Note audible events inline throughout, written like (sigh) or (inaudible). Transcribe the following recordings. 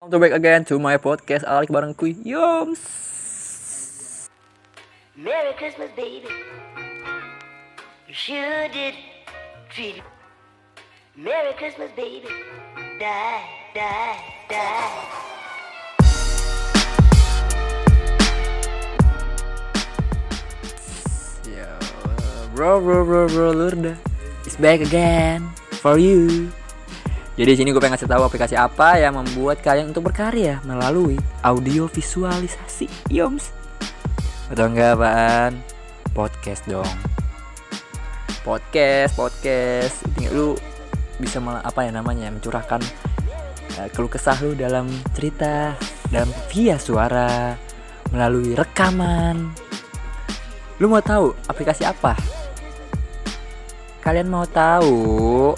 Welcome back again to my podcast Alik bareng kui Yoms Merry Christmas, baby. You sure did treat. Merry Christmas, baby. Die, die, die. Yo, bro bro bro bro Lurda is back again for you. Jadi sini gue pengen ngasih tahu aplikasi apa yang membuat kalian untuk berkarya melalui audio visualisasi. Yoms. Betul nggak apaan? Podcast dong. Podcast, podcast. Tinggal lu bisa malah apa ya namanya mencurahkan eh, keluh kesah lu dalam cerita dalam via suara melalui rekaman Lu mau tahu aplikasi apa? Kalian mau tahu?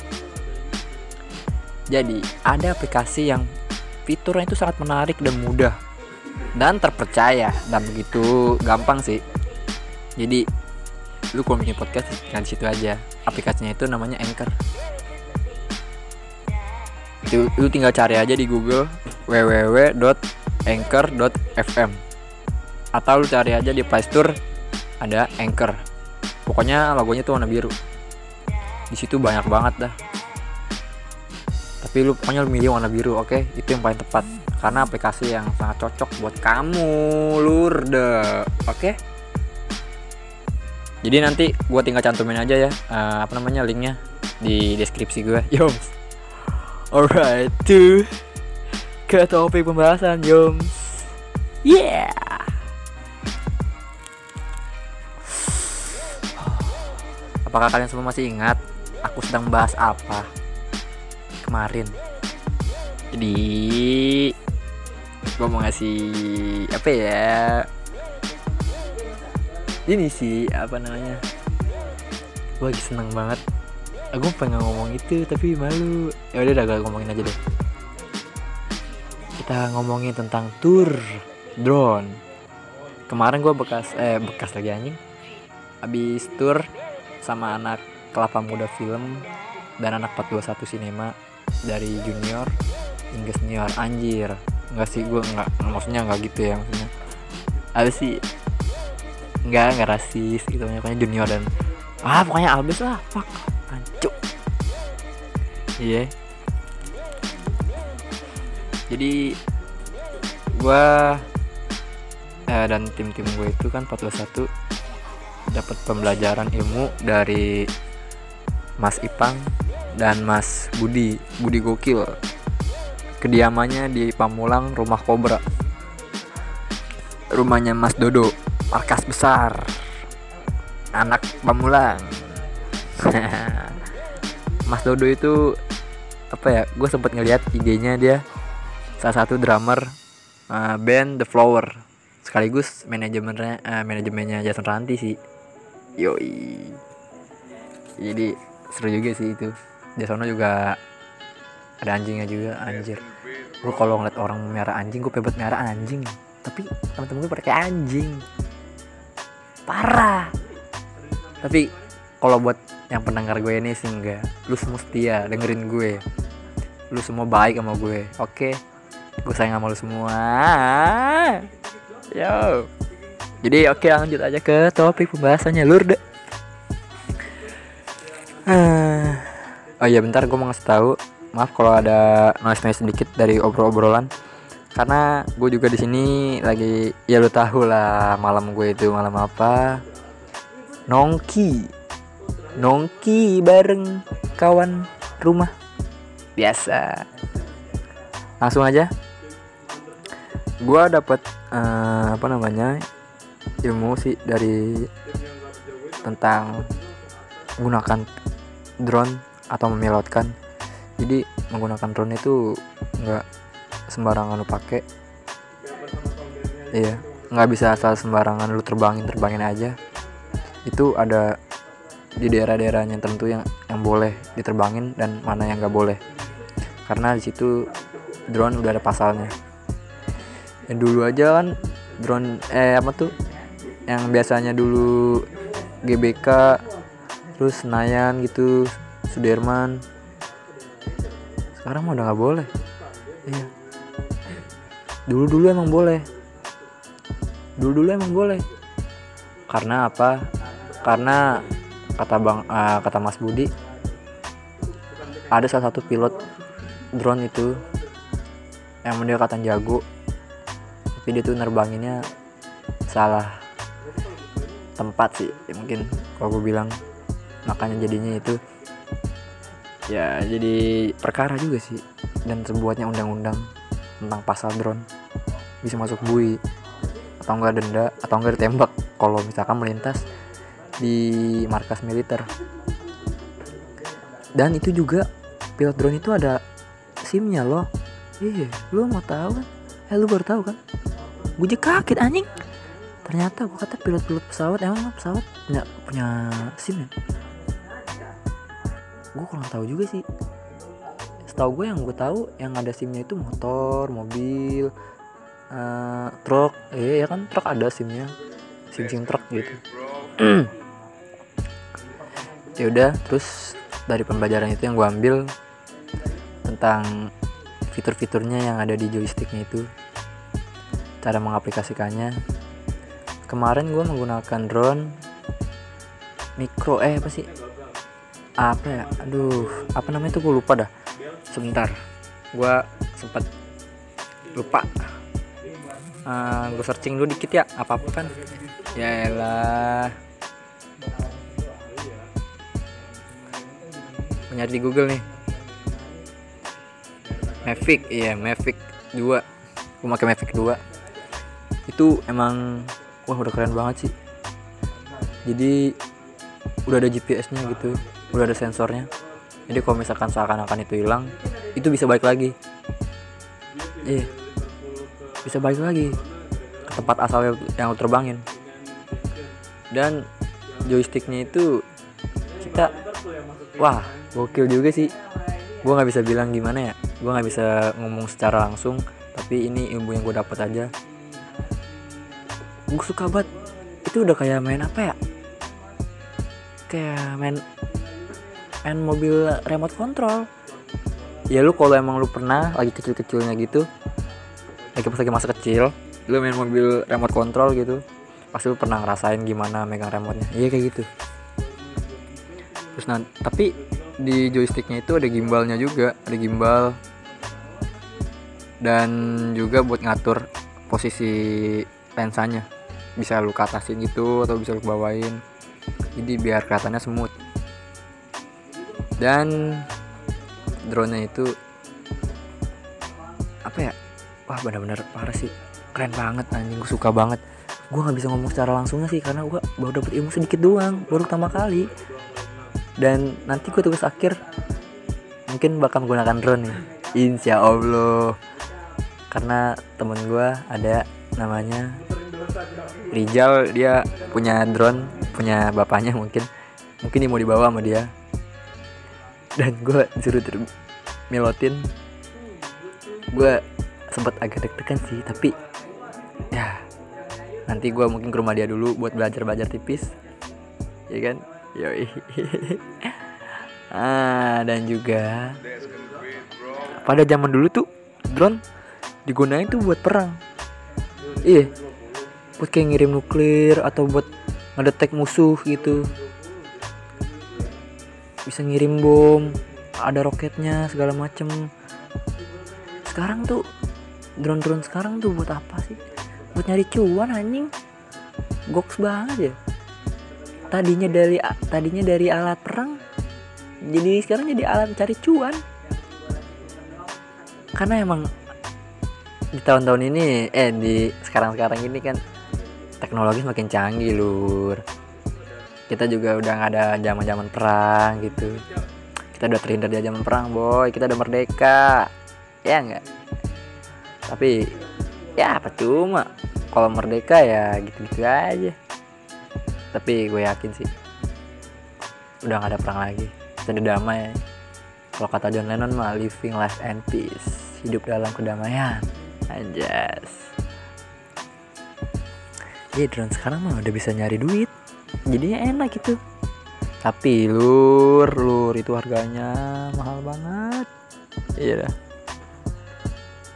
Jadi, ada aplikasi yang fiturnya itu sangat menarik dan mudah dan terpercaya dan begitu gampang sih. Jadi, lu kalau bikin podcast tinggal situ aja. Aplikasinya itu namanya Anchor. Itu, lu tinggal cari aja di Google www.anchor.fm atau lu cari aja di Play Store ada Anchor. Pokoknya logonya tuh warna biru. Di situ banyak banget dah. Tapi lu pokoknya lu milih warna biru, oke? Itu yang paling tepat. Karena aplikasi yang sangat cocok buat kamu, lurde. Oke? Jadi nanti gua tinggal cantumin aja ya eh, apa namanya linknya di deskripsi gue. (laughs) Yoms. Alright, tuh ke topik pembahasan, Yoms. Yeah. Apakah kalian semua masih ingat aku sedang membahas apa kemarin? Jadi gue mau ngasih apa ya? Ini sih apa namanya? Gue lagi seneng banget. Aku pengen ngomong itu tapi malu. Ya udah gue ngomongin aja deh. Kita ngomongin tentang tour drone. Kemarin gue bekas eh bekas lagi anjing. Habis tour sama anak Kelapa Muda Film dan anak 421 Cinema dari junior hingga senior anjir. Nggak sih gue nggak maksudnya nggak gitu ya maksudnya. Apa sih? Nggak nggak rasis gitu pokoknya junior dan ah pokoknya abis lah fuck hancur iya. Jadi gue eh, dan tim-tim gue itu kan 421 dapat pembelajaran ilmu dari Mas Ipang dan Mas Budi Budi Gokil. Kediamannya di Pamulang Rumah Kobra. Rumahnya Mas Dodo markas besar. Anak Pamulang. (laughs) Mas Dodo itu apa ya gue sempat ngeliat IG-nya dia. Salah satu drummer uh, band The Flower. Sekaligus manajemennya uh, manajemennya Jason Ranti sih. Yoi. Jadi seru juga sih itu di sana juga ada anjingnya juga anjir. Gue kalau ngeliat orang merah anjing gue pebet merah anjing. Tapi temen-temen gue pakai anjing. Parah. Tapi kalau buat yang pendengar gue ini sih enggak. Lu semua setia dengerin gue. Lu semua baik sama gue. Oke? Gue sayang sama lu semua. Yo. Jadi oke lanjut aja ke topik pembahasannya. Lurde Ah. Oh iya bentar gue mau ngasih tahu. Maaf kalau ada noise noise sedikit dari obrol-obrolan karena gue juga di sini lagi ya lu tahu lah malam gue itu malam apa? Nongki. Nongki bareng kawan rumah. Biasa. Langsung aja. Gue dapat eh, apa namanya ilmu sih dari tentang menggunakan drone atau memilotkan jadi menggunakan drone itu nggak sembarangan lu pakai. Iya nggak bisa asal sembarangan lu terbangin terbangin aja. Itu ada di daerah-daerahnya tentu yang yang boleh diterbangin dan mana yang nggak boleh. Karena di situ drone udah ada pasalnya. Yang dulu aja kan drone eh apa tuh? Yang biasanya dulu GBK terus Senayan gitu Sudirman. Sekarang mah udah nggak boleh. Iya. Dulu dulu emang boleh. Dulu dulu emang boleh. Karena apa? Karena kata bang eh, kata Mas Budi ada salah satu pilot drone itu yang dia kata jago tapi dia tuh nerbanginnya salah tempat sih ya, mungkin kalau gue bilang makanya jadinya itu ya jadi perkara juga sih. Dan sebuatnya undang-undang tentang pasal drone. Bisa masuk bui atau enggak denda atau enggak ditembak kalau misalkan melintas di markas militer. Dan itu juga pilot drone itu ada simnya loh. Iya lu mau tahu kan? Eh lu baru tahu kan? Gue juga kaget anjing. Ternyata gue kata pilot-pilot pesawat emang pesawat nggak punya sim ya gue kurang tahu juga sih. Setahu gue yang gue tahu yang ada simnya itu motor mobil eh, truk. Eh ya kan? Truk ada simnya. Sim sim truk gitu. (clears throat) Ya udah terus dari pembelajaran itu yang gue ambil tentang fitur-fiturnya yang ada di joysticknya itu. Cara mengaplikasikannya. Kemarin gue menggunakan drone mikro eh apa sih apa ya? Aduh apa namanya itu gue lupa dah. Sebentar. Gue sempat lupa. Uh, gue searching dulu dikit ya. Apa apa kan? Ya nyari di Google nih. Mavic iya Mavic 2 gue pakai Mavic 2 itu emang wah udah keren banget sih. Jadi udah ada GPS nya gitu udah ada sensornya. Jadi kalau misalkan seakan-akan itu hilang itu bisa balik lagi. Iya. Bisa balik lagi ke tempat asal yang lu terbangin. Dan joysticknya itu kita wah gokil juga sih. Gue nggak bisa bilang gimana ya. Gue nggak bisa ngomong secara langsung tapi ini ilmu yang gue dapat aja. Gue suka banget. Itu udah kayak main apa ya? Kayak main main mobil remote control. Ya lu kalau emang lu pernah lagi kecil-kecilnya gitu lagi pas lagi masa kecil lu main mobil remote control gitu pasti lu pernah ngerasain gimana megang remote-nya. Iya kayak gitu. Terus nah tapi di joysticknya itu ada gimbalnya juga ada gimbal. Dan juga buat ngatur posisi lensanya. Bisa lu ke atasin gitu atau bisa lu bawain. Jadi biar kelihatannya smooth dan drone nya itu apa ya? Wah benar-benar parah sih. Keren banget anjing. Gue suka banget. Gue nggak bisa ngomong secara langsungnya sih karena gue baru dapet ilmu sedikit doang baru pertama kali. Dan nanti gue tugas akhir mungkin bakal menggunakan drone nih. Insya allah. Karena temen gue ada namanya Rijal. Dia punya drone punya bapaknya mungkin. Mungkin dia mau dibawa sama dia dan gue disuruh ter melotin gue sempat agak deg-degan sih tapi ya nanti gue mungkin ke rumah dia dulu buat belajar belajar tipis. Ya kan? Yoi. (laughs) Ah dan juga pada zaman dulu tuh drone digunain tuh buat perang. Iya buat kayak ngirim nuklir atau buat ngedetek musuh gitu bisa ngirim bom ada roketnya segala macem. Sekarang tuh drone-drone sekarang tuh buat apa sih? Buat nyari cuan anjing. Goks banget ya. Tadinya dari tadinya dari alat perang jadi sekarang jadi alat cari cuan. Karena emang di tahun-tahun ini eh di sekarang-sekarang ini kan teknologi semakin canggih lur kita juga udah nggak ada zaman-zaman perang gitu. Kita udah terhindar dari zaman perang boy. Kita udah merdeka. Ya enggak tapi ya apa cuma? Kalau merdeka ya gitu-gitu aja. Tapi gue yakin sih udah nggak ada perang lagi. Kita udah damai. Kalau kata John Lennon mah living life and peace. Hidup dalam kedamaian. Anjas. Iya drone sekarang mah udah bisa nyari duit jadinya enak gitu tapi lur lur itu harganya mahal banget. Iya dah.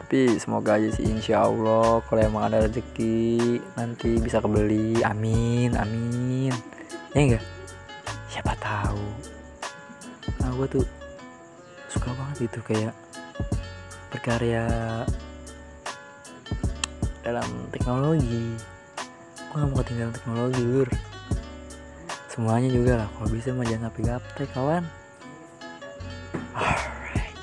Tapi semoga aja sih insya Allah kalau emang ada rezeki nanti bisa kebeli. Amin amin. Ya enggak siapa tahu. Nah gue tuh suka banget itu kayak berkarya dalam teknologi. Gue gak mau ketinggalan teknologi lur semuanya juga lah kalau bisa mah jangan sampai gaptek kawan. Alright.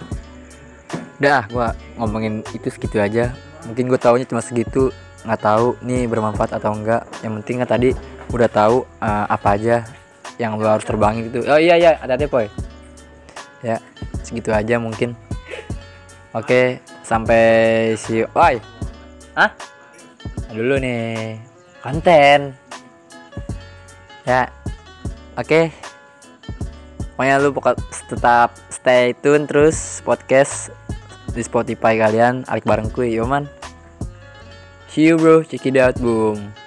udah gue ngomongin itu segitu aja. Mungkin gue taunya cuma segitu nggak tahu nih bermanfaat atau enggak. Yang penting kan tadi udah tahu uh, apa aja yang lo harus terbangin gitu. Oh iya iya ada deh poy. Ya segitu aja mungkin. Oke sampai si oi. Ah dulu nih konten. Ya oke. Pokoknya lu pokok tetap stay tune terus podcast di Spotify kalian alik barengku yo man. See you bro. Check it out boom